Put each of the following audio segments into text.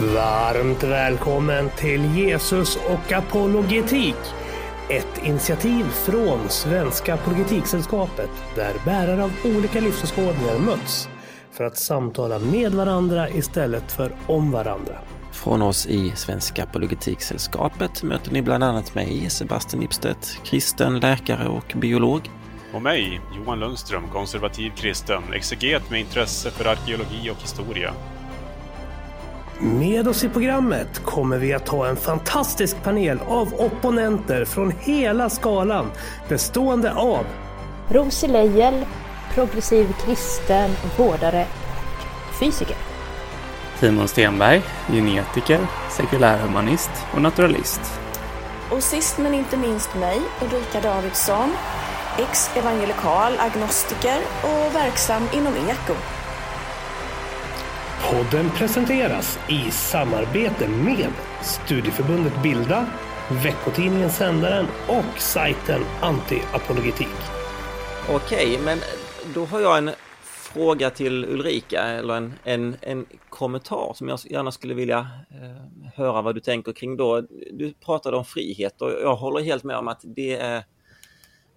Varmt välkommen till Jesus och apologetik. Ett initiativ från Svenska Apologetiksällskapet där bärare av olika livsåskådningar möts för att samtala med varandra istället för om varandra. Från oss i Svenska Apologetiksällskapet möter ni bland annat mig, Sebastian Ipstedt, kristen, läkare och biolog. Och mig, Johan Lundström, konservativ kristen, exeget med intresse för arkeologi och historia. Med oss i programmet kommer vi att ha en fantastisk panel av opponenter från hela skalan bestående av Rosie Leijel, progressiv kristen, vårdare och fysiker. Timon Stenberg, genetiker, sekulärhumanist och naturalist. Och sist men inte minst mig, Ulrika Davidsson, ex-evangelikal agnostiker och verksam inom eko. Podden presenteras i samarbete med Studieförbundet Bilda, veckotidningen Sändaren och sajten Antiapologetik. Okej, men då har jag en fråga till Ulrika eller en, en, en kommentar som jag gärna skulle vilja eh, höra vad du tänker kring då. Du pratade om frihet och jag håller helt med om att det är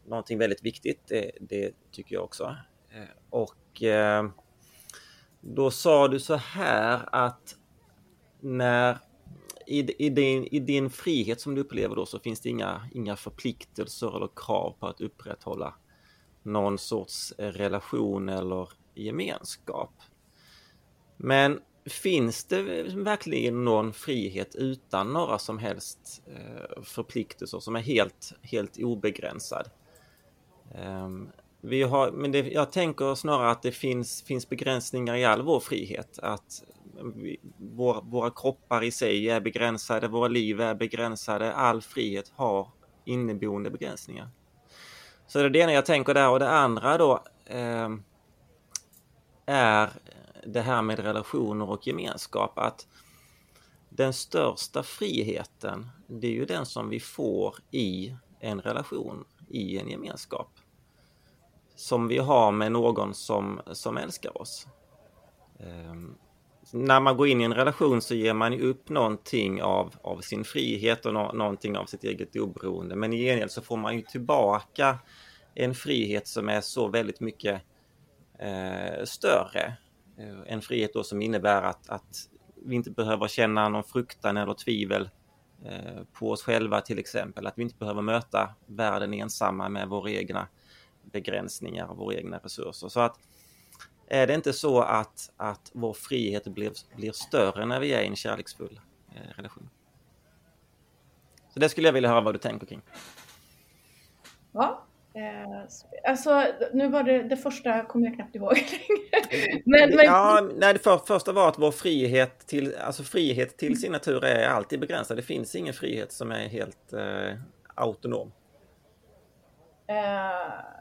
någonting väldigt viktigt. Det, det tycker jag också. Eh, och eh, då sa du så här att när i, i, din, i din frihet som du upplever då så finns det inga, inga förpliktelser eller krav på att upprätthålla någon sorts eh, relation eller gemenskap. Men finns det verkligen någon frihet utan några som helst eh, förpliktelser som är helt, helt obegränsad? Ehm, vi har, men det, jag tänker snarare att det finns, finns begränsningar i all vår frihet. Att vi, vår, våra kroppar i sig är begränsade, våra liv är begränsade. All frihet har inneboende begränsningar. Så det är det ena jag tänker där och det andra då eh, är det här med relationer och gemenskap. Att den största friheten, det är ju den som vi får i en relation, i en gemenskap som vi har med någon som, som älskar oss. Um, när man går in i en relation så ger man upp någonting av, av sin frihet och no någonting av sitt eget oberoende. Men i gengäld så får man ju tillbaka en frihet som är så väldigt mycket eh, större. Eh, en frihet då som innebär att, att vi inte behöver känna någon fruktan eller tvivel eh, på oss själva till exempel. Att vi inte behöver möta världen ensamma med våra egna begränsningar av våra egna resurser. Så att är det inte så att, att vår frihet blir, blir större när vi är i en kärleksfull eh, relation? Så det skulle jag vilja höra vad du tänker kring. Ja, eh, alltså nu var det det första kommer jag knappt ihåg men, men... Ja, nej, det för, första var att vår frihet till, alltså frihet till sin natur är alltid begränsad. Det finns ingen frihet som är helt eh, autonom. Uh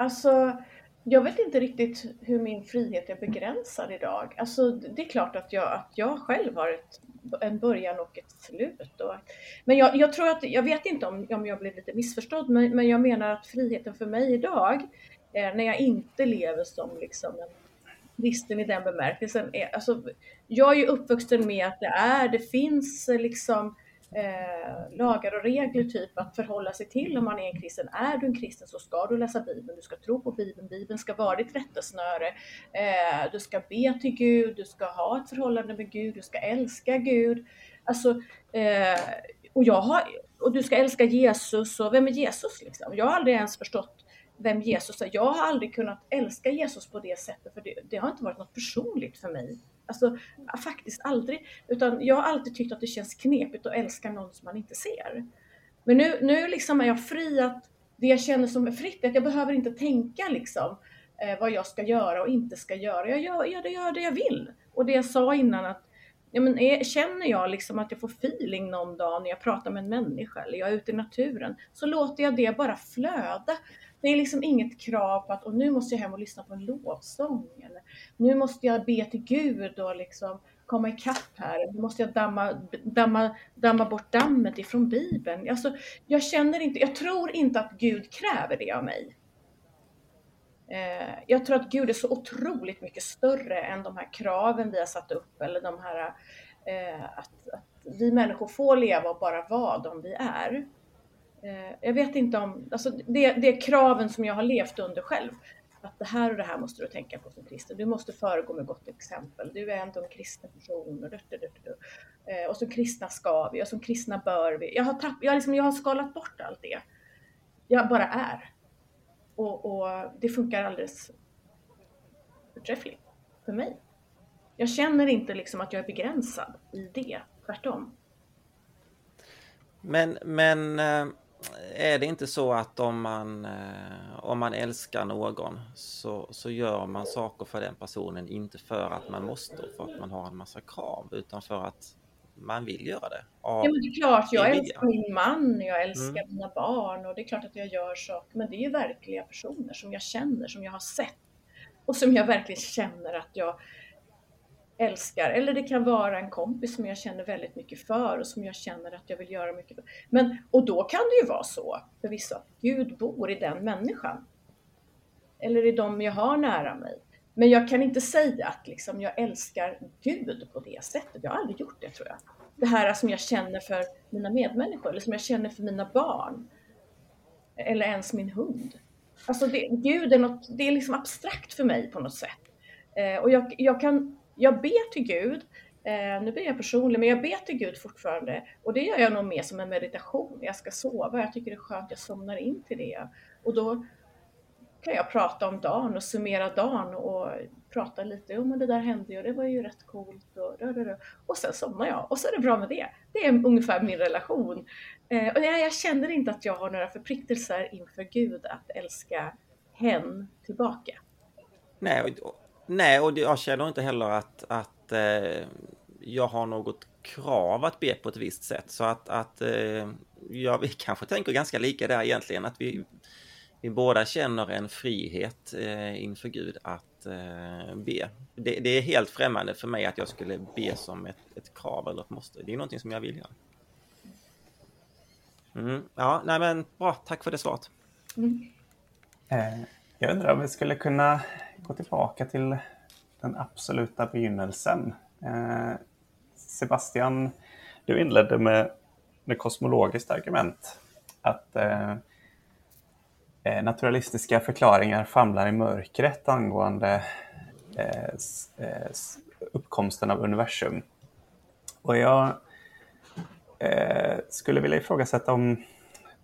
Alltså, jag vet inte riktigt hur min frihet är begränsad idag. Alltså, det är klart att jag, att jag själv har ett, en början och ett slut. Och, men jag, jag, tror att, jag vet inte om, om jag blev lite missförstådd, men, men jag menar att friheten för mig idag, eh, när jag inte lever som liksom en kristen i den bemärkelsen, är, alltså, jag är ju uppvuxen med att det är, det finns liksom eh, lagar och regler typ att förhålla sig till om man är en kristen. Är du en kristen så ska du läsa Bibeln, du ska tro på Bibeln, Bibeln ska vara ditt rättesnöre. Eh, du ska be till Gud, du ska ha ett förhållande med Gud, du ska älska Gud. Alltså, eh, och, jag har, och du ska älska Jesus och vem är Jesus liksom? Jag har aldrig ens förstått vem Jesus är. Jag har aldrig kunnat älska Jesus på det sättet för det, det har inte varit något personligt för mig. Alltså faktiskt aldrig. Utan jag har alltid tyckt att det känns knepigt att älska någon som man inte ser. Men nu, nu liksom är jag fri att det jag känner som är fritt, är att jag behöver inte tänka liksom eh, vad jag ska göra och inte ska göra. Jag gör, jag gör det jag vill. Och det jag sa innan att ja, men är, känner jag liksom att jag får feeling någon dag när jag pratar med en människa eller jag är ute i naturen så låter jag det bara flöda. Det är liksom inget krav på att och nu måste jag hem och lyssna på en lovsång. Eller nu måste jag be till Gud och liksom komma ikapp här. Nu måste jag damma, damma, damma bort dammet ifrån Bibeln. Alltså, jag känner inte, jag tror inte att Gud kräver det av mig. Eh, jag tror att Gud är så otroligt mycket större än de här kraven vi har satt upp eller de här Eh, att, att vi människor får leva och bara vara de vi är. Eh, jag vet inte om, alltså det, det är kraven som jag har levt under själv. Att det här och det här måste du tänka på som kristen. Du måste föregå med gott exempel. Du är ändå en kristen person. Och, du, du, du, och som kristna ska vi och som kristna bör vi. Jag har, tapp, jag, liksom, jag har skalat bort allt det. Jag bara är. Och, och det funkar alldeles förträffligt för mig. Jag känner inte liksom att jag är begränsad i det, tvärtom. Men, men eh, är det inte så att om man, eh, om man älskar någon så, så gör man saker för den personen, inte för att man måste, för att man har en massa krav, utan för att man vill göra det. Ja, men det är klart, jag älskar min man, jag älskar mm. mina barn och det är klart att jag gör saker, men det är ju verkliga personer som jag känner, som jag har sett och som jag verkligen känner att jag älskar. Eller det kan vara en kompis som jag känner väldigt mycket för och som jag känner att jag vill göra mycket för. Men, och då kan det ju vara så förvisso att Gud bor i den människan. Eller i de jag har nära mig. Men jag kan inte säga att liksom, jag älskar Gud på det sättet. Jag har aldrig gjort det tror jag. Det här som jag känner för mina medmänniskor eller som jag känner för mina barn. Eller ens min hund. Alltså det, Gud är något, det är liksom abstrakt för mig på något sätt. Eh, och jag, jag, kan, jag ber till Gud, eh, nu blir jag personlig, men jag ber till Gud fortfarande. Och det gör jag nog mer som en meditation. Jag ska sova, jag tycker det är skönt, jag somnar in till det. Och då kan jag prata om dagen och summera dagen och prata lite. Jo men det där hände ju och det var ju rätt coolt. Och, och sen somnar jag och så är det bra med det. Det är ungefär min relation. Eh, och jag, jag känner inte att jag har några förpliktelser inför Gud att älska hen tillbaka. Nej, och, nej, och jag känner inte heller att, att eh, jag har något krav att be på ett visst sätt. Så att, att eh, ja, vi kanske tänker ganska lika där egentligen. Att vi, vi båda känner en frihet eh, inför Gud att eh, be. Det, det, är helt främmande för mig att jag skulle be som ett, ett krav eller ett måste. Det är någonting som jag vill göra. Mm, ja, nej men bra. Tack för det svaret. Mm. Jag undrar om vi skulle kunna gå tillbaka till den absoluta begynnelsen. Eh, Sebastian, du inledde med, med kosmologiskt argument. Att eh, eh naturalistiska förklaringar famlar i mörkret angående eh, eh uppkomsten av universum. Och jag eh, skulle vilja ifrågasätta om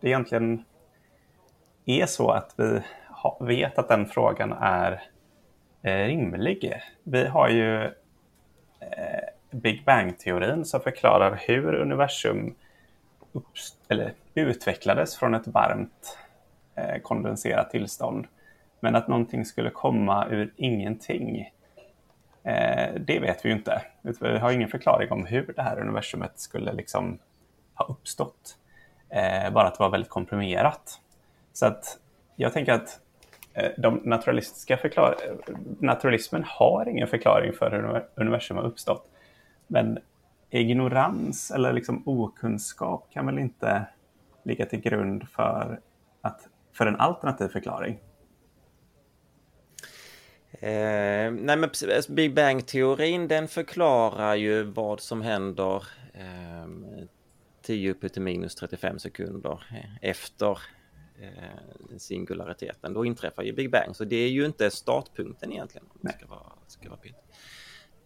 det egentligen är så att vi vet att den frågan är eh, rimlig. Vi har ju eh, Big Bang-teorin som förklarar hur universum eller utvecklades från ett varmt eh, kondenserat tillstånd. Men att någonting skulle komma ur ingenting, det vet vi ju inte. Vi har ingen förklaring om hur det här universumet skulle liksom ha uppstått. Bara att det var väldigt komprimerat. Så att jag tänker att Eh, de naturalistiska förklar naturalismen har ingen förklaring för hur universum har uppstått. Men ignorans eller liksom okunskap kan väl inte ligga till grund för att för en alternativ förklaring? Eh, nej men alltså Big Bang-teorin den förklarar ju vad som händer eh, 10 upp till minus 35 sekunder eh, efter eh, singulariteten. Då inträffar ju Big Bang, så det är ju inte startpunkten egentligen. Om ska vara, ska vara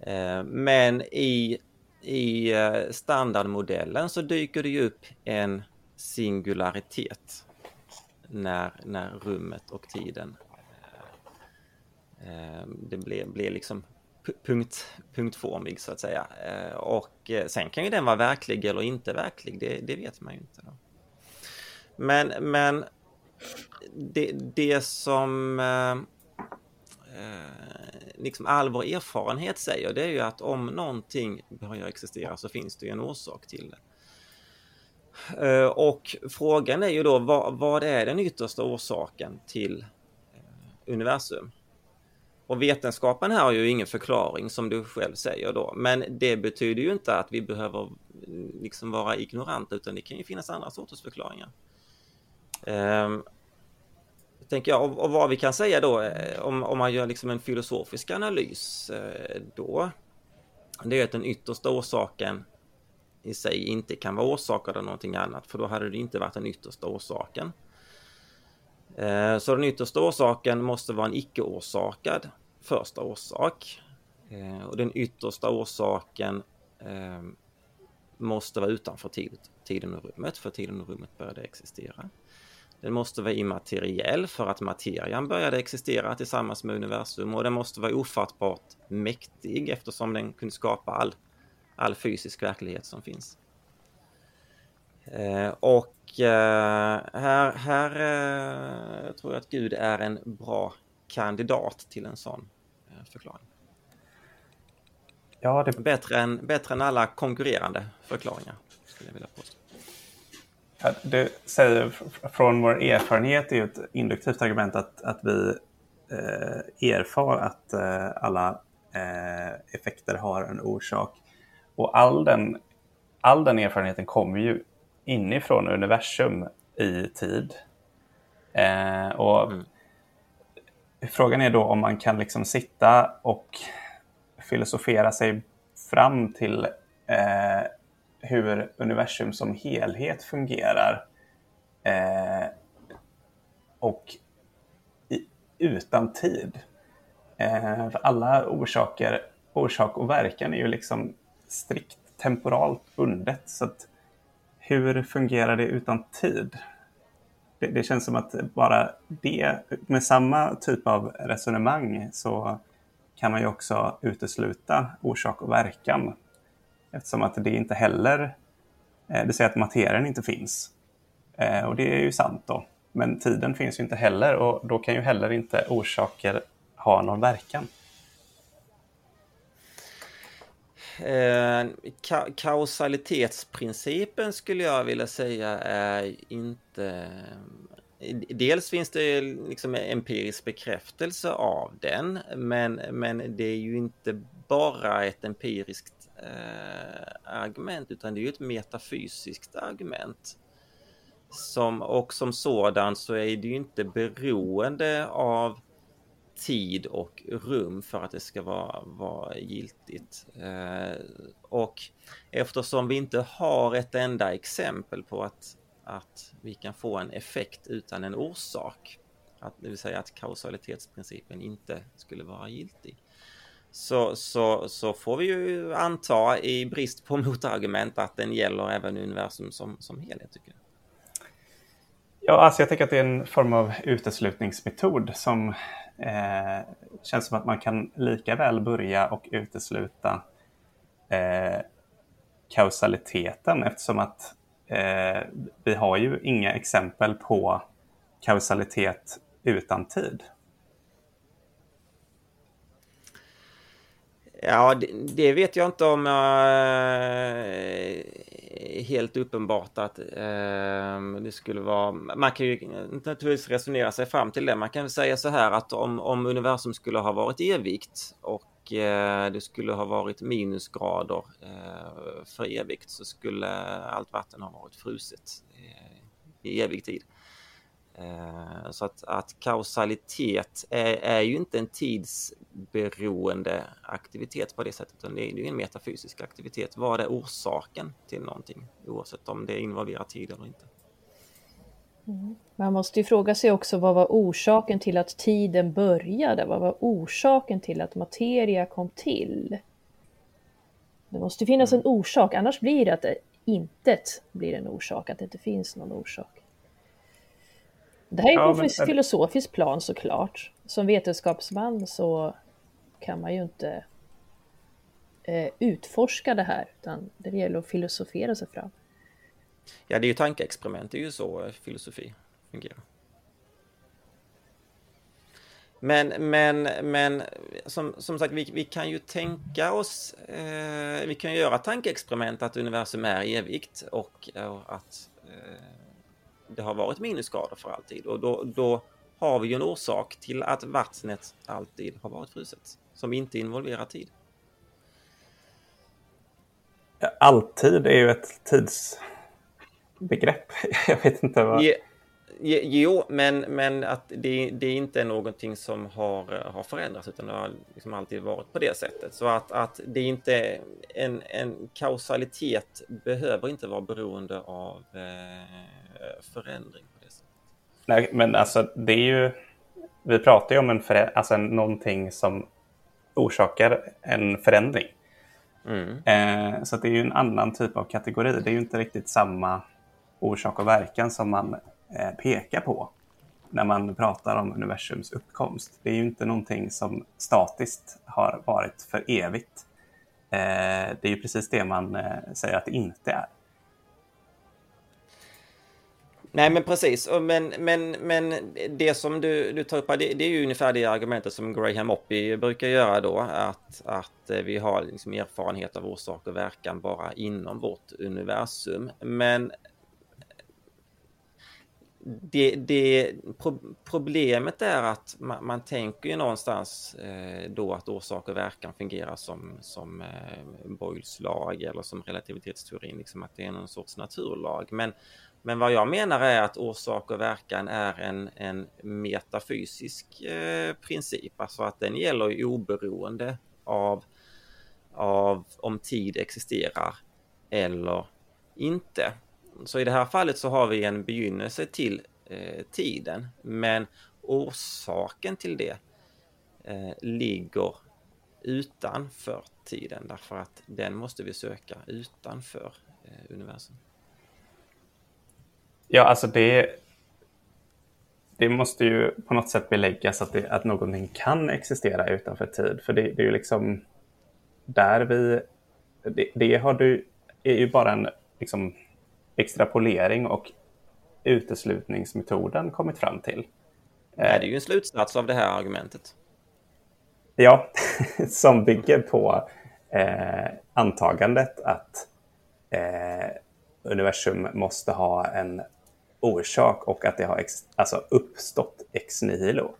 eh, men i, i eh, standardmodellen så dyker det ju upp en singularitet när, när rummet och tiden eh, det blir, blir liksom punkt, punktformig så att säga. Eh, och eh, sen kan ju den vara verklig eller inte verklig, det, det vet man ju inte. Då. Men, men det, det som eh, eh, liksom all vår erfarenhet säger det är ju att om någonting börjar existera så finns det ju en orsak till det. Eh, och frågan är ju då vad, vad är den yttersta orsaken till eh, universum? Och vetenskapen här har ju ingen förklaring som du själv säger då. Men det betyder ju inte att vi behöver liksom vara ignoranta utan det kan ju finnas andra sorters förklaringar. Um, tänker jag, och, och, vad vi kan säga då eh, om, om man gör liksom en filosofisk analys eh, då det är att den yttersta orsaken i sig inte kan vara orsakad av någonting annat, för då hade det inte varit den yttersta orsaken. Eh, så den yttersta orsaken måste vara en icke-orsakad första orsak. Och den yttersta orsaken ehm, måste vara utanför tiden och rummet, för tiden och rummet började existera. Den måste vara immateriell för att materian började existera tillsammans med universum och den måste vara ofattbart mäktig eftersom den kunde skapa all, all fysisk verklighet som finns. Eh, och eh, här, här eh, tror jag att Gud är en bra kandidat till en sån eh, förklaring. Ja, det... bättre, än, bättre än alla konkurrerande förklaringar, skulle jag vilja påstå. Det säger från vår erfarenhet är ju ett induktivt argument att, att vi eh, erfar att eh, alla eh, effekter har en orsak. Och all den, all den erfarenheten kommer ju inifrån universum i tid. Eh, och mm. Frågan är då om man kan liksom sitta och filosofera sig fram till eh, hur universum som helhet fungerar. Eh, och i, utan tid. Eh, för alla orsaker, orsak och verkan är ju liksom strikt temporalt bundet. Så att hur fungerar det utan tid? Det, det, känns som att bara det, med samma typ av resonemang så kan man ju också utesluta orsak och verkan. Eftersom att det inte heller, eh, det säger att materien inte finns. Eh, och det är ju sant då. Men tiden finns ju inte heller och då kan ju heller inte orsaker ha någon verkan. Eh, ka kausalitetsprincipen skulle jag vilja säga är inte... Eh, dels finns det liksom empirisk bekräftelse av den, men, men det är ju inte bara ett empiriskt Eh, argument, utan det är ju ett metafysiskt argument. Som, och som sådan så är det ju inte beroende av tid och rum för att det ska vara, vara giltigt. Eh, och eftersom vi inte har ett enda exempel på att, att vi kan få en effekt utan en orsak, att, det vill säga att kausalitetsprincipen inte skulle vara giltig, så, så, så får vi ju anta i brist på motargument att den gäller även universum som, som helhet. tycker jag. Ja, alltså jag tänker att det är en form av uteslutningsmetod som eh, känns som att man kan lika väl börja och utesluta eh, kausaliteten eftersom att eh, vi har ju inga exempel på kausalitet utan tid. Ja, det, det, vet jag inte om äh, helt uppenbart att äh, det skulle vara... Man kan ju naturligtvis resonera sig fram till det. Man kan säga så här att om, om universum skulle ha varit evigt och äh, det skulle ha varit minusgrader för evigt så skulle allt vatten ha varit fruset i evig tid. Eh, så att, att kausalitet är, är, ju inte en tidsberoende aktivitet på det sättet, utan det är ju en metafysisk aktivitet. Vad är orsaken till någonting, oavsett om det involverar tid eller inte? Mm. Man måste ju fråga sig också vad var orsaken till att tiden började? Vad var orsaken till att materia kom till? Det måste finnas mm. en orsak, annars blir det att intet blir en orsak, att det inte finns någon orsak. Det här är ja, på men, filosofiskt plan såklart. Som vetenskapsman så kan man ju inte eh, utforska det här, utan det gäller att filosofera sig fram. Ja, det är ju tankeexperiment, det är ju så filosofi fungerar. Men, men, men som, som sagt, vi, vi kan ju tänka oss, eh, vi kan göra tankeexperiment att universum är evigt och, och att eh, det har varit minusgrader för alltid och då, då har vi ju en orsak till att vattnet alltid har varit fruset som inte involverar tid. Alltid är ju ett tidsbegrepp. Jag vet inte vad... Ja, Jo, men, men att det, det är inte någonting som har, har förändrats utan det har liksom alltid varit på det sättet. Så att, att det inte en, en kausalitet behöver inte vara beroende av eh, förändring. På det sättet. Nej, men alltså det är ju, vi pratar ju om en förä- alltså någonting som orsakar en förändring. Mm. Eh, så det är ju en annan typ av kategori. Det är ju inte riktigt samma orsak och verkan som man eh, pekar på när man pratar om universums uppkomst. Det är ju inte någonting som statiskt har varit för evigt. Eh, det är ju precis det man eh, säger att det inte är. Nej, men precis. Men, men, men det som du, du tar upp här, det, det, är ju ungefär det argumentet som Graham Oppy brukar göra då, att, att eh, vi har liksom erfarenhet av orsak och verkan bara inom vårt universum. Men det, det, problemet är att man, man tänker ju någonstans eh, då att orsak och verkan fungerar som, som eh, Boyles lag eller som relativitetsteorin, liksom att det är någon sorts naturlag. Men, men vad jag menar är att orsak och verkan är en, en metafysisk eh, princip, alltså att den gäller oberoende av, av om tid existerar eller inte. Så i det här fallet så har vi en begynnelse till eh, tiden, men orsaken till det eh, ligger utanför tiden därför att den måste vi söka utanför eh, universum. Ja, alltså det, det måste ju på något sätt beläggas att, det, att någonting kan existera utanför tid. För det, det är ju liksom där vi... Det, det har du, är ju bara en liksom, extrapolering och uteslutningsmetoden kommit fram till. Nej, det är ju en slutsats av det här argumentet. Ja, som bygger på eh, antagandet att eh, universum måste ha en orsak och att det har ex, alltså uppstått ex nihilo.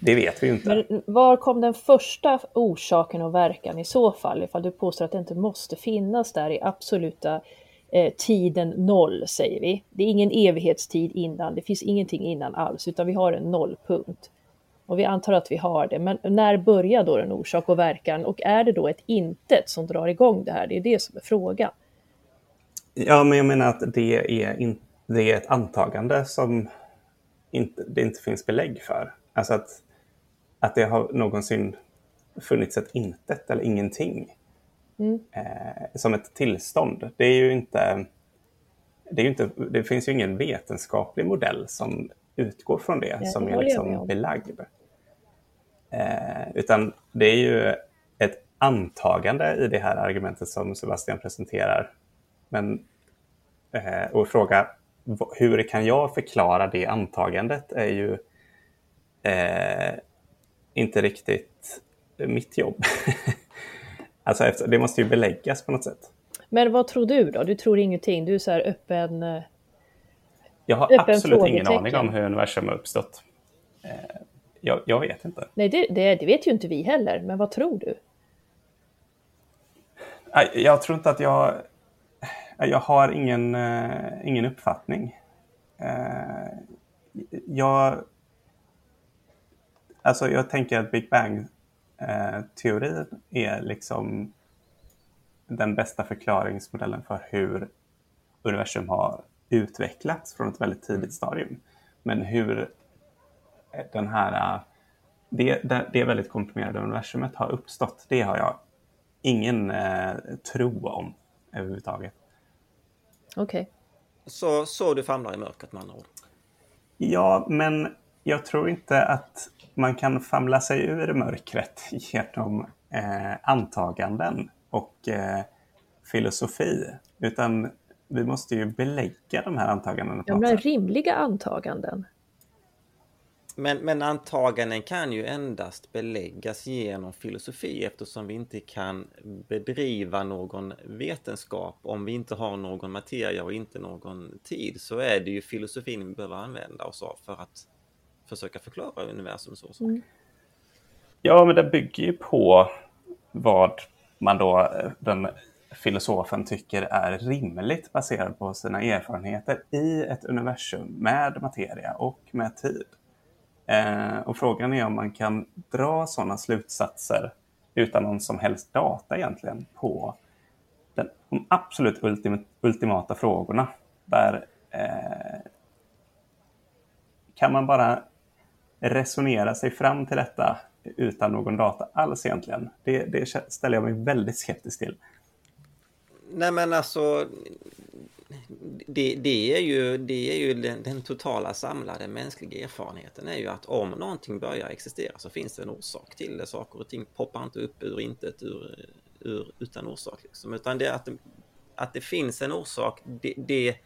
Det vet vi ju inte. Men var kom den första orsaken och verkan i så fall? Ifall du påstår att det inte måste finnas där i absoluta eh, tiden noll, säger vi. Det är ingen evighetstid innan, det finns ingenting innan alls, utan vi har en nollpunkt. Och vi antar att vi har det, men när börjar då den orsak och verkan? Och är det då ett intet som drar igång det här? Det är det som är frågan. Ja, men jag menar att det är, in, det är ett antagande som inte, det inte finns belägg för. Alltså att, att det har någonsin funnits ett intet eller ingenting mm. eh, som ett tillstånd. Det är ju inte... Det, är inte, det finns ju ingen vetenskaplig modell som utgår från det, ja, som är liksom belagd. Eh, utan det är ju ett antagande i det här argumentet som Sebastian presenterar men, eh, och fråga hur kan jag förklara det antagandet är ju eh, inte riktigt mitt jobb. alltså det måste ju beläggas på något sätt. Men vad tror du då? Du tror ingenting? Du är så här öppen? Jag har absolut ingen aning om hur universum har uppstått. Eh, jag, jag, vet inte. Nej, det, det, det, vet ju inte vi heller. Men vad tror du? Jag tror inte att jag jag har ingen, uh, ingen uppfattning. Uh, jag, alltså jag tänker att Big Bang-teorin är liksom den bästa förklaringsmodellen för hur universum har utvecklats från ett väldigt tidigt stadium. Men hur den här, det, det väldigt komprimerade universumet har uppstått, det har jag ingen tro om överhuvudtaget. Okej. Okay. Så, så du famlar i mörkret med andra ord? Ja, men jag tror inte att man kan famla sig ur mörkret genom eh, antaganden och eh, filosofi. Utan vi måste ju belägga de här antagandena. Ja, men rimliga antaganden. Men, men antaganden kan ju endast beläggas genom filosofi eftersom vi inte kan bedriva någon vetenskap om vi inte har någon materia och inte någon tid så är det ju filosofin vi behöver använda oss av för att försöka förklara universum så. Mm. Ja, men det bygger ju på vad man då, den filosofen tycker är rimligt baserat på sina erfarenheter i ett universum med materia och med tid. Eh, och frågan är om man kan dra sådana slutsatser utan någon som helst data egentligen på den, de absolut ultim, ultimata frågorna. Där eh, kan man bara resonera sig fram till detta utan någon data alls egentligen. Det, det ställer jag mig väldigt skeptisk till. Nej men alltså det, det, är ju, det är ju den, den, totala samlade mänskliga erfarenheten är ju att om någonting börjar existera så finns det en orsak till det. Saker och ting poppar inte upp ur intet ur, ur, utan orsak. Liksom. Utan det att, det, att det finns en orsak, det, det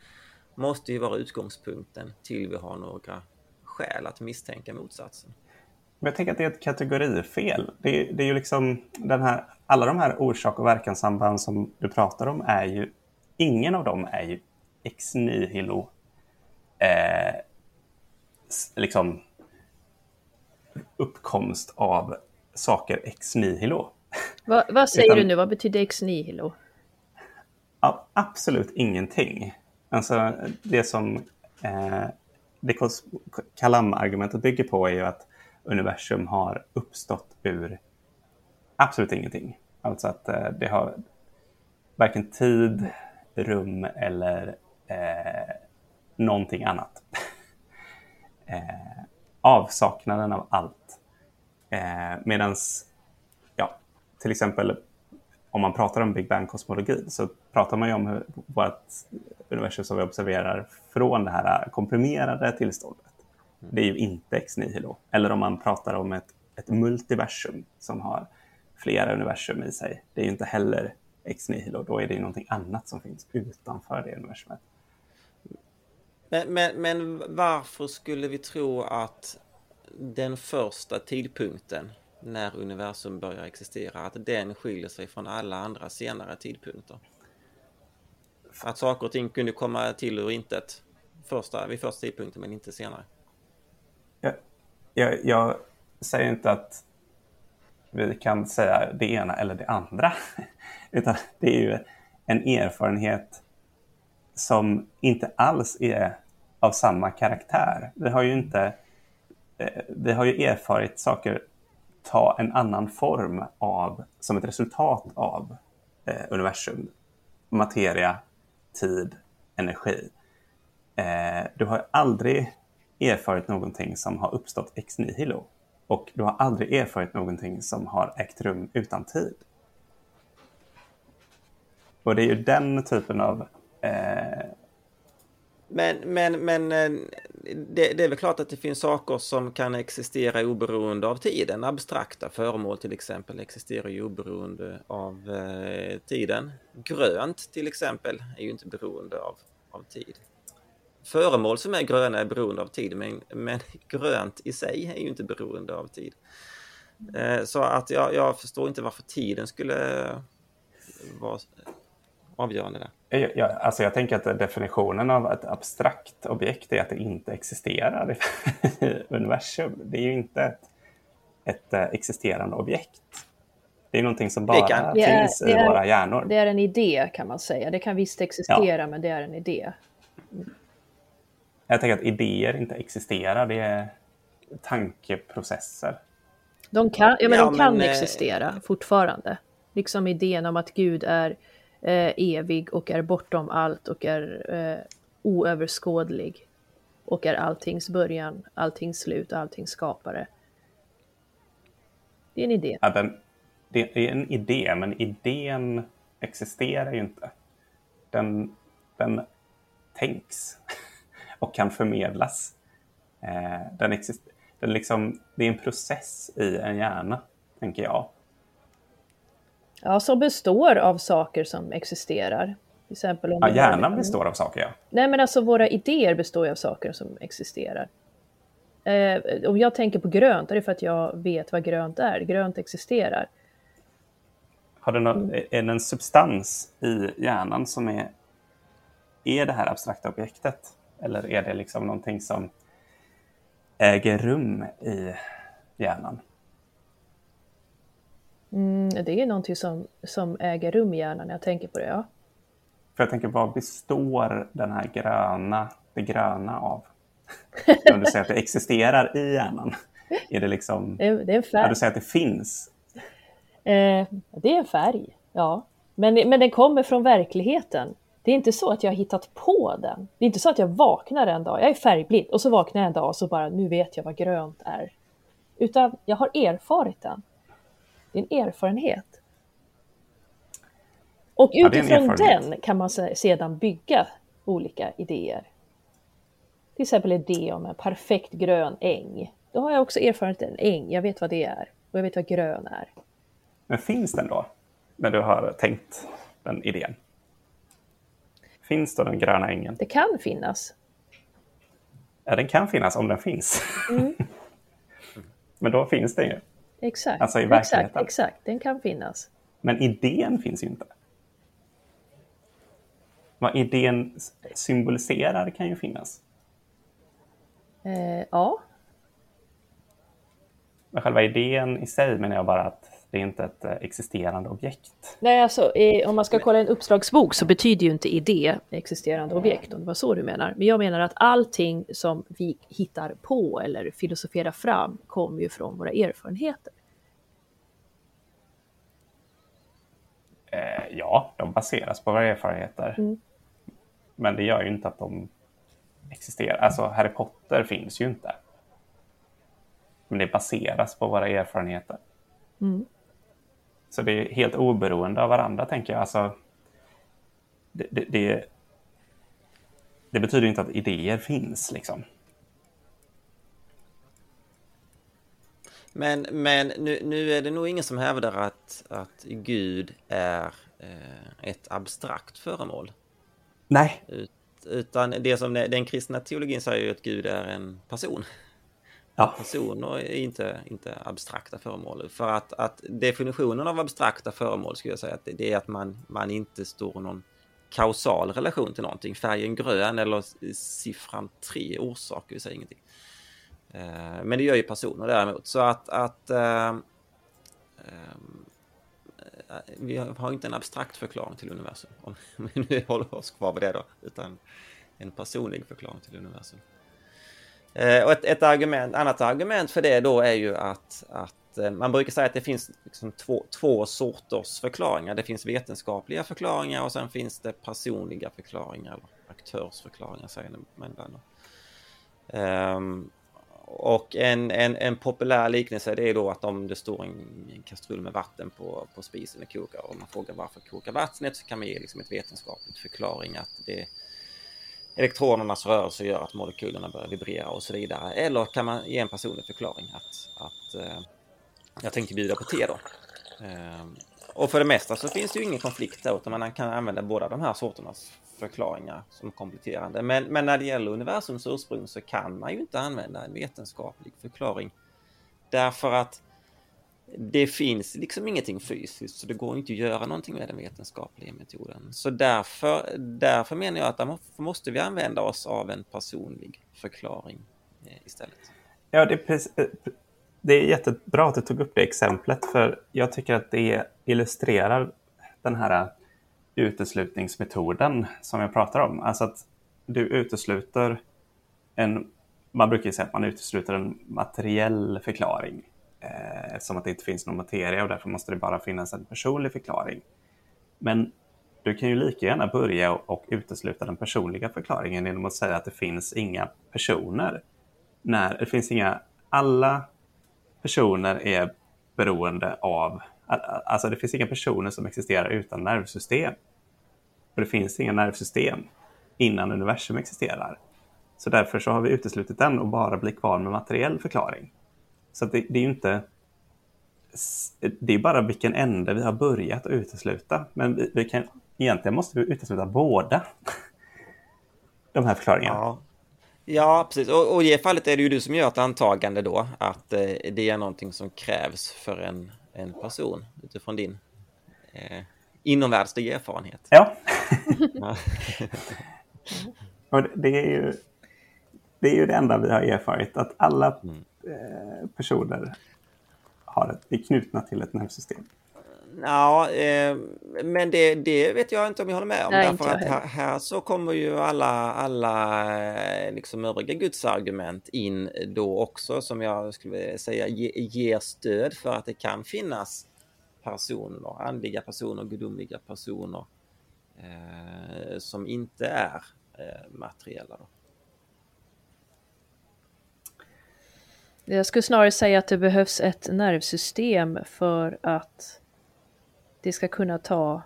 måste ju vara utgångspunkten till vi har några skäl att misstänka motsatsen. jag tänker att det är ett kategorifel. Det, det är ju liksom den här, alla de här orsak och verkanssamband som du pratar om är ju, ingen av dem är ju ex nihilo eh, liksom uppkomst av saker ex nihilo. Va, vad säger Utan, du nu? Vad betyder ex nihilo? Absolut ingenting. Alltså det som eh, det Kalam-argumentet bygger på är ju att universum har uppstått ur absolut ingenting. Alltså att eh, det har varken tid, rum eller eh, någonting annat. eh, avsaknaden av allt. Eh, Medan, ja, till exempel om man pratar om Big Bang-kosmologi så pratar man ju om hur vårt universum som vi observerar från det här komprimerade tillståndet. Det är ju inte ex nihilo. Eller om man pratar om ett, ett multiversum som har flera universum i sig. Det är ju inte heller ex nihilo. Då är det ju någonting annat som finns utanför det universumet. Men, men, men varför skulle vi tro att den första tidpunkten när universum börjar existera, att den skiljer sig från alla andra senare tidpunkter? Att saker och ting kunde komma till ur intet första, vid första tidpunkten men inte senare. Jag, jag, jag säger inte att vi kan säga det ena eller det andra. Utan det är ju en erfarenhet som inte alls är av samma karaktär. Vi har ju inte eh, vi har ju erfarit saker ta en annan form av, som ett resultat av eh, universum. Materia, tid, energi. Eh, du har aldrig erfarit någonting som har uppstått ex nihilo. Och du har aldrig erfarit någonting som har ägt rum utan tid. Och det är ju den typen av... Eh... Men, men, men eh, det, det, är väl klart att det finns saker som kan existera oberoende av tiden. Abstrakta föremål till exempel existerar ju oberoende av eh, tiden. Grönt till exempel är ju inte beroende av, av tid. Föremål som är gröna är beroende av tid, men, men grönt i sig är ju inte beroende av tid. Eh, så att jag, jag förstår inte varför tiden skulle vara avgörande där. Jag, alltså jag tänker att definitionen av ett abstrakt objekt är att det inte existerar i universum. Det är ju inte ett, ett eh, existerande objekt. Det är någonting som bara kan, finns är, i är, våra hjärnor. Det är en idé kan man säga. Det kan visst existera, ja. men det är en idé. Jag tänker att idéer inte existerar. Det är tankeprocesser. De kan, ja, men ja, de kan men, eh, existera fortfarande. Liksom idén om att Gud är eh, evig och är bortom allt och är eh, oöverskådlig och är alltings början, alltings slut, alltings skapare. Det är en idé. Ja, den, det är en idé, men idén existerar ju inte. Den, den tänks och kan förmedlas. Eh, den exist, den liksom, det är en process i en hjärna, tänker jag. Ja, som består av saker som existerar. Till exempel om ja, hjärnan består av saker, ja. Nej, men alltså våra idéer består ju av saker som existerar. Eh, om jag tänker på grönt, är det för att jag vet vad grönt är. Grönt existerar. Har det någon, mm. Är det en substans i hjärnan som är, är det här abstrakta objektet? Eller är det liksom någonting som äger rum i hjärnan? Mm, det är någonting som, som äger rum i hjärnan när jag tänker på det, ja. För jag tänker, vad består den här gröna, det gröna av? Om du säger att det existerar i hjärnan, är det liksom... Det är, en färg. Ja, du säger att det finns. Eh, det är en färg, ja. Men, men den kommer från verkligheten. Det är inte så att jag har hittat på den. Det är inte så att jag vaknar en dag, jag är färgblind, och så vaknar jag en dag och så bara, nu vet jag vad grönt är. Utan jag har erfarit den. Det är en erfarenhet. Och Ja, utifrån erfarenhet. den kan man se- sedan bygga olika idéer. Till exempel idé om en perfekt grön äng. Då har jag också erfarenhet en äng, jag vet vad det är. Och jag vet vad grön är. Men finns den då? När du har tänkt den idén? Finns då den gröna ängen? Det kan finnas. Ja, den kan finnas om den finns. Mm. Men då finns den ju. Exakt, Alltså i exakt, exakt. Den kan finnas. Men idén finns ju inte. Vad idén symboliserar kan ju finnas. Eh, ja, själva idén i sig menar jag bara att det är inte ett eh, existerande objekt. Nej, alltså, om man ska kolla en uppslagsbok så betyder ju inte idé existerande objekt, om det var så du menar. Men jag menar att allting som vi hittar på eller filosoferar fram kommer ju från våra erfarenheter. Eh, ja, de baseras på våra erfarenheter. Mm. Men det gör ju inte att de existerar. Alltså, Harry Potter finns ju inte. Men det baseras på våra erfarenheter. Mm. Så det är helt oberoende av varandra, tänker jag. Alltså, det, det, det, det betyder inte att idéer finns, liksom. Men, men nu, nu är det nog ingen som hävdar att, att Gud är eh, ett abstrakt föremål. Nej, Ut, utan det som den kristna teologin säger ju att Gud är en person ja. Personer är inte, inte abstrakta föremål. För att, att definitionen av abstrakta föremål skulle jag säga att det, det är att man, man inte står i någon kausal relation till någonting. Färgen grön eller siffran 3 orsakar ju sig ingenting. Eh, Men det gör ju personer däremot. Så att, att eh, eh, vi har har inte en abstrakt förklaring till universum. Om vi nu håller oss kvar vid det då. Utan en personlig förklaring till universum. Eh, och ett, ett argument, annat argument för det då är ju att, att eh, man brukar säga att det finns liksom två, två sorters förklaringar. Det finns vetenskapliga förklaringar och sen finns det personliga förklaringar. Eller aktörsförklaringar säger man ibland. Um, och en, en, en populär liknelse det är då att om det står en, en kastrull med vatten på, på spisen och kokar och man frågar varför kokar vattnet så kan man ge liksom ett vetenskapligt förklaring att det elektronernas rörelse gör att molekylerna börjar vibrera och så vidare. Eller kan man ge en personlig förklaring att, att eh, jag tänkte bjuda på te då. Eh, och för det mesta så finns det ju ingen konflikt där utan man kan använda båda de här sorternas förklaringar som kompletterande. Men, men när det gäller universums ursprung så kan man ju inte använda en vetenskaplig förklaring. Därför att det finns liksom ingenting fysiskt så det går inte att göra någonting med den vetenskapliga metoden. Så därför, därför menar jag att därför måste vi använda oss av en personlig förklaring eh, istället. Ja, det är, precis, det är jättebra att du tog upp det exemplet, för jag tycker att det illustrerar den här uteslutningsmetoden som jag pratar om. Alltså att du utesluter en, man brukar ju säga att man utesluter en materiell förklaring eh, eftersom att det inte finns någon materia och därför måste det bara finnas en personlig förklaring. Men du kan ju lika gärna börja och, och utesluta den personliga förklaringen genom att säga att det finns inga personer. När det finns inga, alla personer är beroende av, alltså det finns inga personer som existerar utan nervsystem. Och det finns inga nervsystem innan universum existerar. Så därför så har vi uteslutit den och bara blir kvar med materiell förklaring. Så det, det är ju inte... Det är bara vilken ände vi har börjat att utesluta. Men vi, vi kan, egentligen måste vi utesluta båda de här förklaringarna. Ja, ja precis. Och, och i det fallet är det ju du som gör ett antagande då att eh, det är någonting som krävs för en, en person utifrån din eh, inomvärldsliga erfarenhet. Ja, och det- är ju det, är ju det enda vi har erfarit. Att alla eh, personer har ett, är knutna till ett nervsystem. Ja, eh, men det, det vet jag inte om jag håller med om. Nej, därför att här, här så kommer ju alla, alla eh, liksom övriga gudsargument in då också som jag skulle säga ge, ger stöd för att det kan finnas personer, andliga personer, gudomliga personer eh, som inte är eh, materiella. Då. Jag skulle snarare säga att det behövs ett nervsystem för att det ska kunna ta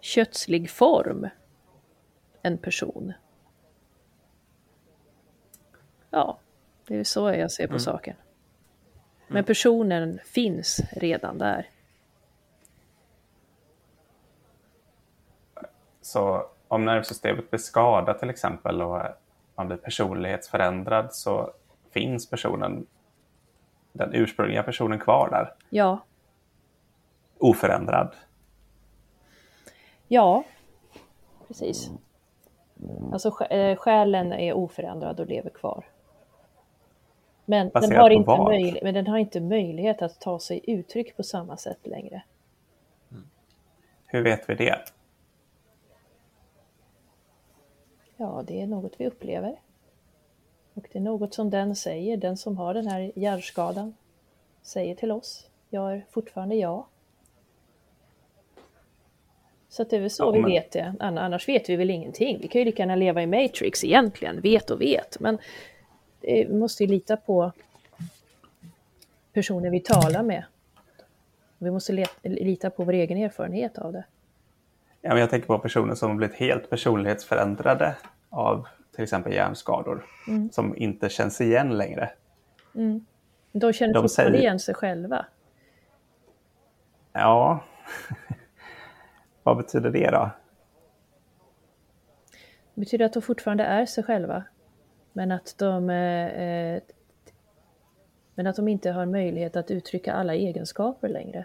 kötslig form, en person. Ja, det är så jag ser på Mm. saken. Men personen finns redan där. Så om nervsystemet blir skadat till exempel och man blir personlighetsförändrad så finns personen, den ursprungliga personen kvar där, Ja, oförändrad. ja, precis. Alltså eh, själen är oförändrad och lever kvar. Men den, Baserat har på inte möj- men den har inte möjlighet att ta sig uttryck på samma sätt längre. Hur vet vi det? Ja, det är något vi upplever. Och det är något som den säger, den som har den här hjärnskadan, säger till oss. Jag är fortfarande jag. Så det är väl så Ja, vi men- vet det. Ann- Annars vet vi väl ingenting. Vi kan ju lika gärna leva i Matrix egentligen, vet och vet. Men vi måste ju lita på personer vi talar med. Vi måste lita på vår egen erfarenhet av det. Ja, men jag tänker på personer som har blivit helt personlighetsförändrade av till exempel hjärnskador som inte känns igen längre. De känner De fortfarande säger- igen sig själva. Ja, vad betyder det då? Det betyder att de fortfarande är sig själva. Men att de, eh, eh, men att de inte har möjlighet att uttrycka alla egenskaper längre.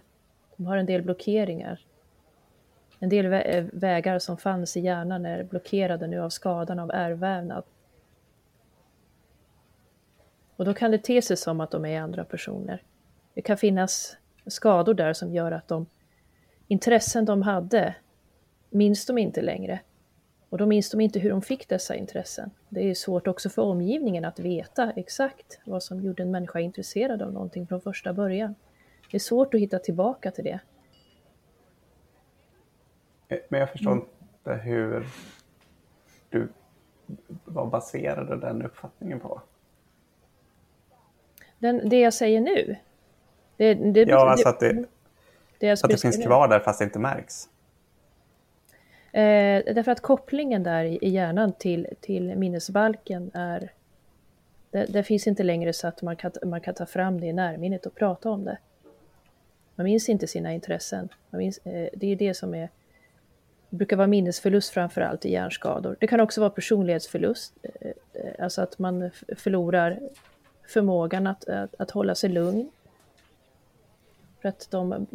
De har en del blockeringar. En del vä- eh, vägar som fanns i hjärnan är blockerade nu av skadan av ärrvävnad. Och då kan det te sig som att de är andra personer. Det kan finnas skador där som gör att de intressen de hade minns de inte längre. Och då minns de inte hur de fick dessa intressen. Det är svårt också för omgivningen att veta exakt vad som gjorde en människa intresserad av någonting från första början. Det är svårt att hitta tillbaka till det. Men jag förstår inte hur du vad baserade den uppfattningen på? Den, det jag säger nu, det, det, Ja, alltså att det, det, det att det finns nu. kvar där fast det inte märks. Eh, därför att kopplingen där i hjärnan till, till minnesbalken är... Det, det finns inte längre så att man kan, man kan ta fram det i närminnet och prata om det. Man minns inte sina intressen. Minns, eh, det är det som är... Det brukar vara minnesförlust framför allt i hjärnskador. Det kan också vara personlighetsförlust. eh, eh, Alltså att man förlorar förmågan att, att, att hålla sig lugn. För att de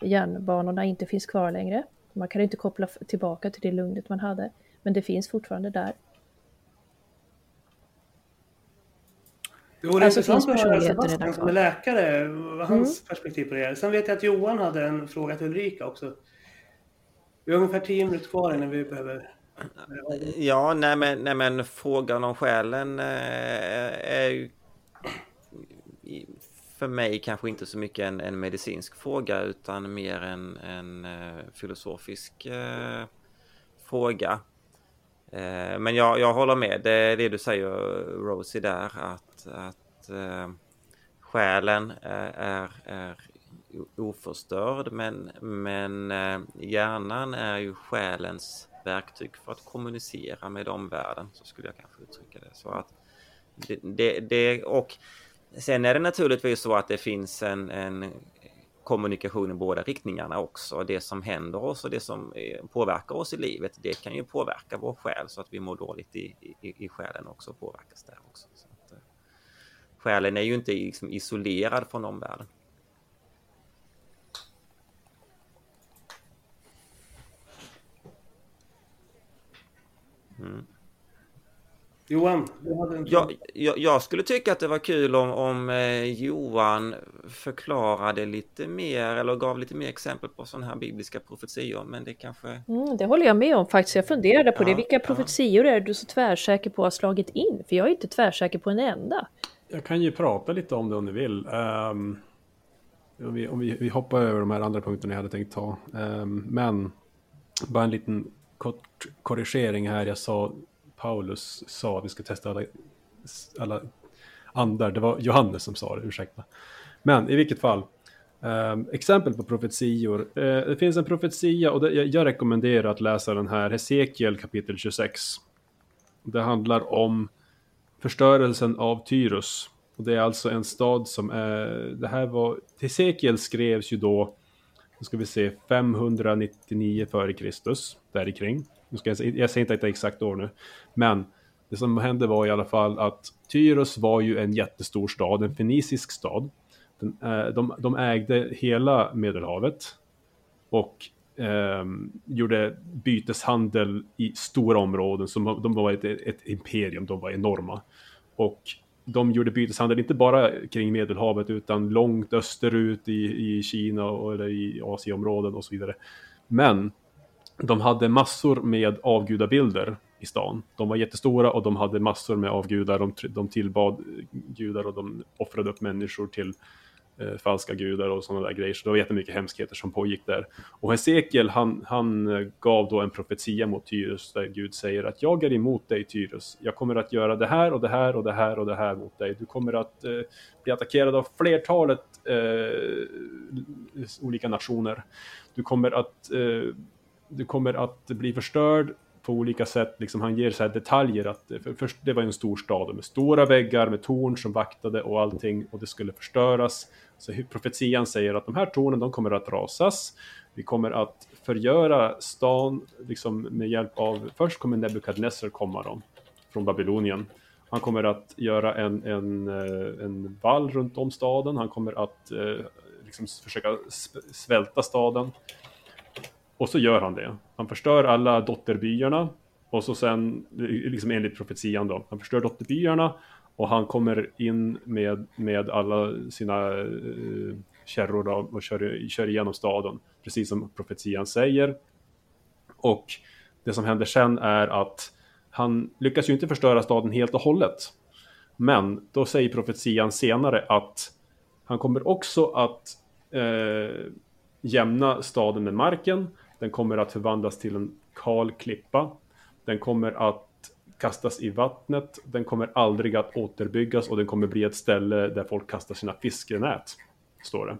hjärnbanorna inte finns kvar längre. Man kan inte koppla tillbaka till det lugnet man hade, men det finns fortfarande där. Det vore Alltså, intressant att höra Sebastian som är läkare, hans perspektiv på det. Sen vet jag att Johan hade en fråga till Ulrika också. Vi har ungefär tio minuter kvar innan vi behöver... Ja, nej men, nej men frågan om själen eh, är ju för mig kanske inte så mycket en, en medicinsk fråga utan mer en, en eh, filosofisk eh, fråga. Eh, men jag, jag håller med det, det du säger Rosie där att, att eh, själen eh, är, är, är oförstörd men, men eh, hjärnan är ju själens verktyg för att kommunicera med omvärlden så skulle jag kanske uttrycka det. Så att det, det, det, och sen är det naturligtvis så att det finns en, en kommunikation i båda riktningarna också. Det som händer oss och det som eh, påverkar oss i livet det kan ju påverka vår själ så att vi mår dåligt i, i, i själen också påverkas där också. Så att, eh, själen är ju inte liksom isolerad från omvärlden. Johan, du hade en jag, jag, jag skulle tycka att det var kul om, om eh, Johan förklarade lite mer eller gav lite mer exempel på sådana här bibliska profetior. Men det kanske... Mm, det håller jag med om faktiskt. Jag funderade på Ja, det. Vilka ja. profetior är du så tvärsäker på att ha slagit in? För jag är inte tvärsäker på en enda. Jag kan ju prata lite om det om ni vill. Ehm, om vi, om vi, vi hoppar över de här andra punkterna jag hade tänkt ta. Ehm, men bara en liten kort korrigering här. Jag sa Paulus sa att vi ska testa alla, alla andar. Det var Johannes som sa det, ursäkta. Men i vilket fall. ehm, exempel på profetior. Eh, det finns en profetia och det, jag, jag rekommenderar att läsa den här. Hesekiel kapitel 26. Det handlar om förstörelsen av Tyrus. Och det är alltså en stad som är, det här var, Hesekiel skrevs ju då, nu ska vi se, 599 före Kristus, där kring. Nu ska jag, jag säger inte att det är exakt år nu, men det som hände var i alla fall att Tyros var ju en jättestor stad, en fenicisk stad. Den, eh, de, de ägde hela Medelhavet och eh, gjorde byteshandel i stora områden. Så de var ett, ett imperium, de var enorma. Och de gjorde byteshandel inte bara kring Medelhavet utan långt österut i, i Kina och, eller i Asieområden och så vidare. Men de hade massor med avgudabilder i stan. De var jättestora och de hade massor med avgudar. De, de tillbad gudar och de offrade upp människor till eh, falska gudar och sådana där grejer. Så det var jättemycket hemskheter som pågick där. Och Hesekiel han, han eh, gav då en profetia mot Tyrus där Gud säger att jag är emot dig Tyrus. Jag kommer att göra det här och det här och det här och det här mot dig. Du kommer att eh, bli attackerad av flertalet eh, olika nationer. Du kommer att eh, du kommer att bli förstörd på olika sätt. Liksom han ger så här detaljer att eh, för, för, det var en stor stad med stora väggar med torn som vaktade och allting och det skulle förstöras. Så profetian säger att de här tornen de kommer att rasas. Vi kommer att förgöra stan liksom med hjälp av, först kommer Nebukadnessar komma då, från Babylonien. Han kommer att göra en, en, eh, en vall runt om staden. Han kommer att eh, liksom försöka svälta staden. Och så gör han det. Han förstör alla dotterbyarna. Och så sen, liksom enligt profetian då, han förstör dotterbyarna. Och han kommer in med, med alla sina uh, kärror då, och kör, kör igenom staden. Precis som profetian säger. Och det som händer sen är att han lyckas ju inte förstöra staden helt och hållet. Men då säger profetian senare att han kommer också att eh, jämna staden med marken. Den kommer att förvandlas till en kal klippa. Den kommer att kastas i vattnet. Den kommer aldrig att återbyggas och den kommer bli ett ställe där folk kastar sina fiskenät. Står det.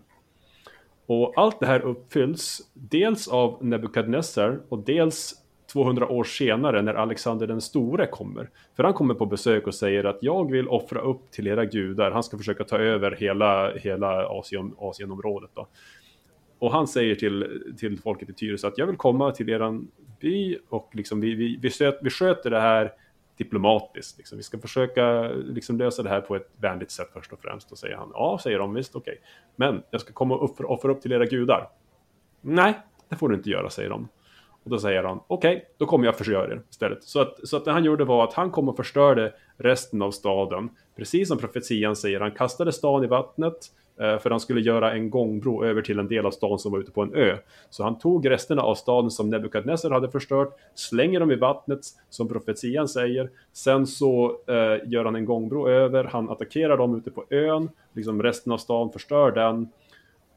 Och allt det här uppfylls dels av Nebukadnessar och dels 200 år senare när Alexander den store kommer. För han kommer på besök och säger att jag vill offra upp till era gudar. Han ska försöka ta över hela, hela Asien, Asienområdet. Då. Och han säger till, till folket i Tyres att jag vill komma till eran by och liksom vi, vi, vi, sköt, vi sköter det här diplomatiskt. Liksom. Vi ska försöka liksom, lösa det här på ett vänligt sätt först och främst. Och säger han, ja, säger de, visst, okej. Okay. Men jag ska komma och offra, offra upp till era gudar. Nej, det får du inte göra, säger de. Och då säger han, okej, okay, då kommer jag förstöra er istället. Så att, så att det han gjorde var att han kom och förstörde resten av staden. Precis som profetian säger, han kastade stan i vattnet. Eh, för han skulle göra en gångbro över till en del av stan som var ute på en ö. Så han tog resterna av staden som Nebukadnessar hade förstört, slänger dem i vattnet, som profetian säger. Sen så eh, gör han en gångbro över, han attackerar dem ute på ön, liksom resten av stan förstör den.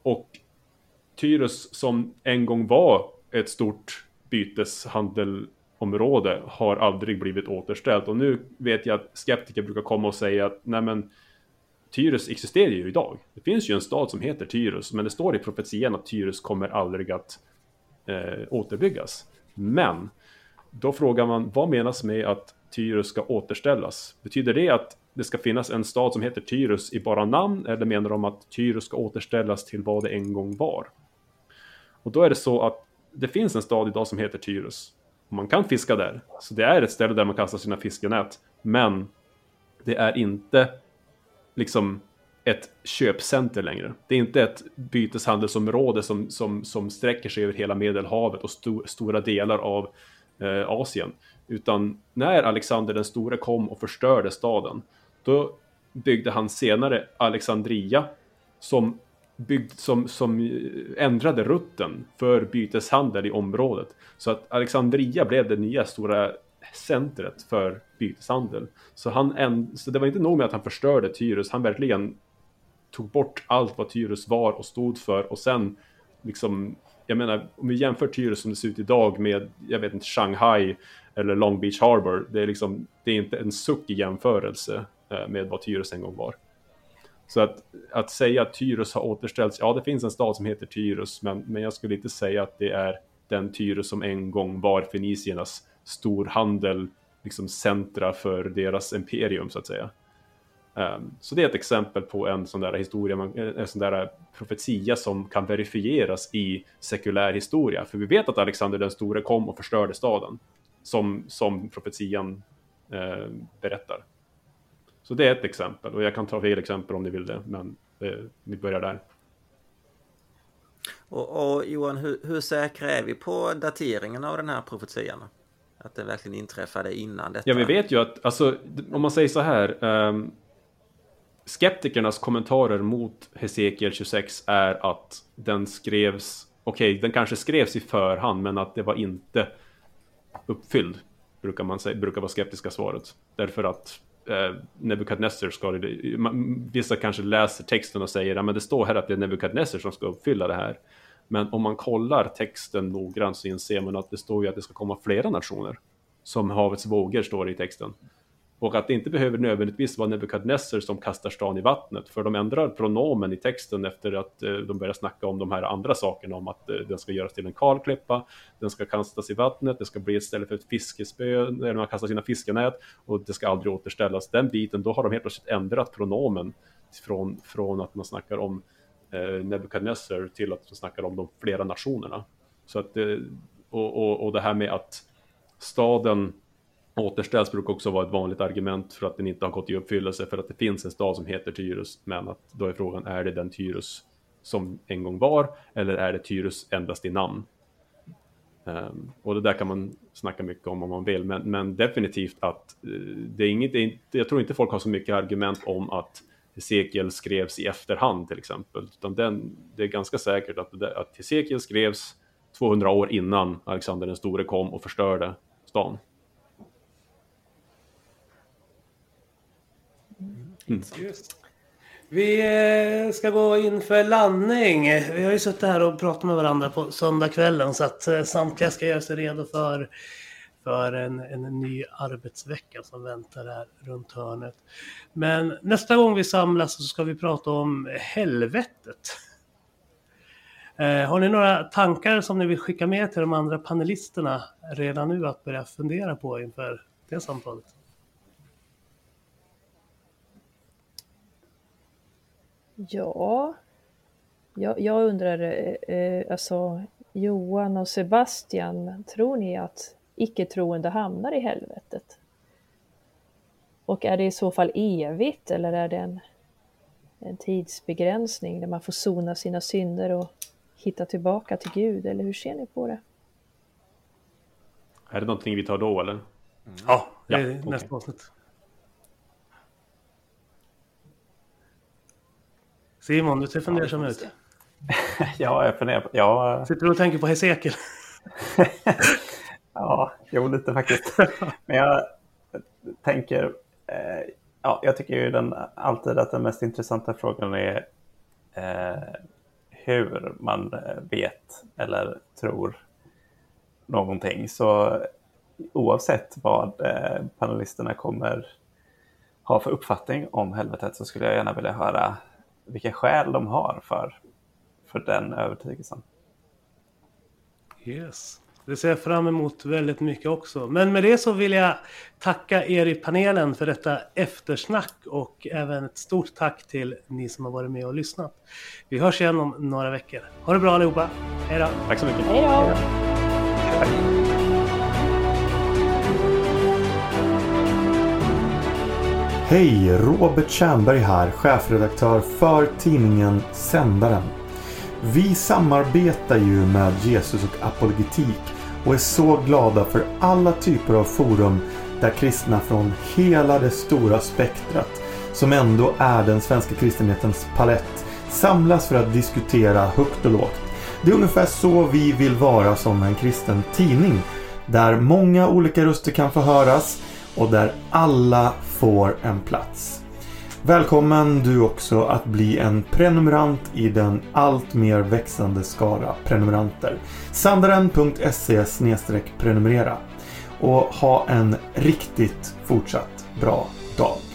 Och Tyrus som en gång var ett stort byteshandelområde har aldrig blivit återställt. Och nu vet jag att skeptiker brukar komma och säga att nej men Tyrus existerar ju idag. Det finns ju en stad som heter Tyrus, men det står i profetian att Tyrus kommer aldrig att eh, återbyggas. Men då frågar man, vad menas med att Tyrus ska återställas? Betyder det att det ska finnas en stad som heter Tyrus i bara namn, eller menar de att Tyrus ska återställas till vad det en gång var? Och då är det så att det finns en stad idag som heter Tyrus. Och man kan fiska där. Så det är ett ställe där man kastar sina fiskenät. Men det är inte liksom ett köpcenter längre. Det är inte ett byteshandelsområde som, som, som sträcker sig över hela Medelhavet och sto, stora delar av eh, Asien. Utan när Alexander den store kom och förstörde staden, då byggde han senare Alexandria som, byggd, som, som ändrade rutten för byteshandel i området. Så att Alexandria blev det nya stora centret för byteshandel. Så, han, så det var inte nog med att han förstörde Tyrus, han verkligen tog bort allt vad Tyrus var och stod för och sen liksom, jag menar, om vi jämför Tyrus som det ser ut idag med, jag vet inte, Shanghai eller Long Beach Harbor, det är liksom, det är inte en suck i jämförelse eh, med vad Tyrus en gång var. Så att, att säga att Tyrus har återställts, ja det finns en stad som heter Tyrus, men, men jag skulle inte säga att det är den Tyrus som en gång var feniciernas storhandel, liksom centra för deras imperium så att säga. Um, så det är ett exempel på en sån där historia, eh, en sån där profetia som kan verifieras i sekulär historia. För vi vet att Alexander den store kom och förstörde staden, som, som profetian uh, berättar. Så det är ett exempel, och jag kan ta fler exempel om ni vill det, men uh, vi börjar där. Och, och Johan, hur, hur säkra är vi på dateringen av den här profetian? Att det verkligen inträffade innan detta? Ja, vi vet ju att, alltså, om man säger så här, um, skeptikernas kommentarer mot Hesekiel 26 är att den skrevs, okej, okay, den kanske skrevs i förhand, men att det var inte uppfylld, brukar man säga, brukar vara skeptiska svaret. Därför att eh, Nebukadnessar ska, vissa kanske läser texten och säger, ja men det står här att det är Nebukadnessar som ska uppfylla det här. Men om man kollar texten noggrant så inser man att det står ju att det ska komma flera nationer. Som havets vågor står det i texten. Och att det inte behöver nödvändigtvis vara Nebukadnessar som kastar stan i vattnet, för de ändrar pronomen i texten efter att eh, de börjar snacka om de här andra sakerna, om att eh, den ska göras till en kalklippa, den ska kastas i vattnet, det ska bli ett ställe för ett fiskespö, när man kastar sina fiskenät, och det ska aldrig återställas. Den biten, då har de helt plötsligt ändrat pronomen från, från att man snackar om eh, Nebukadnessar till att de snackar om de flera nationerna. Så att, eh, och, och, och det här med att staden återställs brukar också vara ett vanligt argument för att den inte har gått i uppfyllelse för att det finns en stad som heter Tyrus men att då är frågan är det den Tyrus som en gång var eller är det Tyrus endast i namn? Um, och det där kan man snacka mycket om om man vill men, men definitivt att uh, det är inget, det är inte, jag tror inte folk har så mycket argument om att Hesekiel skrevs i efterhand till exempel utan den, det är ganska säkert att, att Hesekiel skrevs 200 år innan Alexander den store kom och förstörde stan. Mm. Vi eh, ska gå in för landning. Vi har ju suttit här och pratat med varandra på söndagskvällen så att eh, samtliga ska göra sig redo för, för en, en ny arbetsvecka som väntar här runt hörnet. Men nästa gång vi samlas så ska vi prata om helvetet. Eh, har ni några tankar som ni vill skicka med till de andra panelisterna redan nu att börja fundera på inför det samtalet? Ja, jag, jag undrar, eh, eh, alltså Johan och Sebastian, tror ni att icke-troende hamnar i helvetet? Och är det i så fall evigt eller är det en, en tidsbegränsning där man får sona sina synder och hitta tillbaka till Gud? Eller hur ser ni på det? Är det någonting vi tar då eller? Mm. Ja, det är ja, nästa okay. avsnitt. Simon, du ser fundersam ja, ut. ja, jag funderar på... Ja. Sitter du och tänker på Hesekiel? ja, jo lite faktiskt. Men jag tänker... Eh, ja, jag tycker ju den, alltid att den mest intressanta frågan är eh, hur man eh, vet eller tror någonting. Så oavsett vad eh, panelisterna kommer ha för uppfattning om helvetet så skulle jag gärna vilja höra vilka skäl de har för, för den övertygelsen. Yes. Det ser jag fram emot väldigt mycket också. Men med det så vill jag tacka er i panelen för detta eftersnack och även ett stort tack till ni som har varit med och lyssnat. Vi hörs igen om några veckor. Ha det bra allihopa. Hej då. Tack så mycket. Hej då. Hej! Robert Tjernberg här, chefredaktör för tidningen Sändaren. Vi samarbetar ju med Jesus och apologetik och är så glada för alla typer av forum där kristna från hela det stora spektrat som ändå är den svenska kristenhetens palett samlas för att diskutera högt och lågt. Det är ungefär så vi vill vara som en kristen tidning där många olika röster kan få höras och där alla får en plats. Välkommen du också att bli en prenumerant i den allt mer växande skara prenumeranter. Sandaren.se prenumerera och ha en riktigt fortsatt bra dag.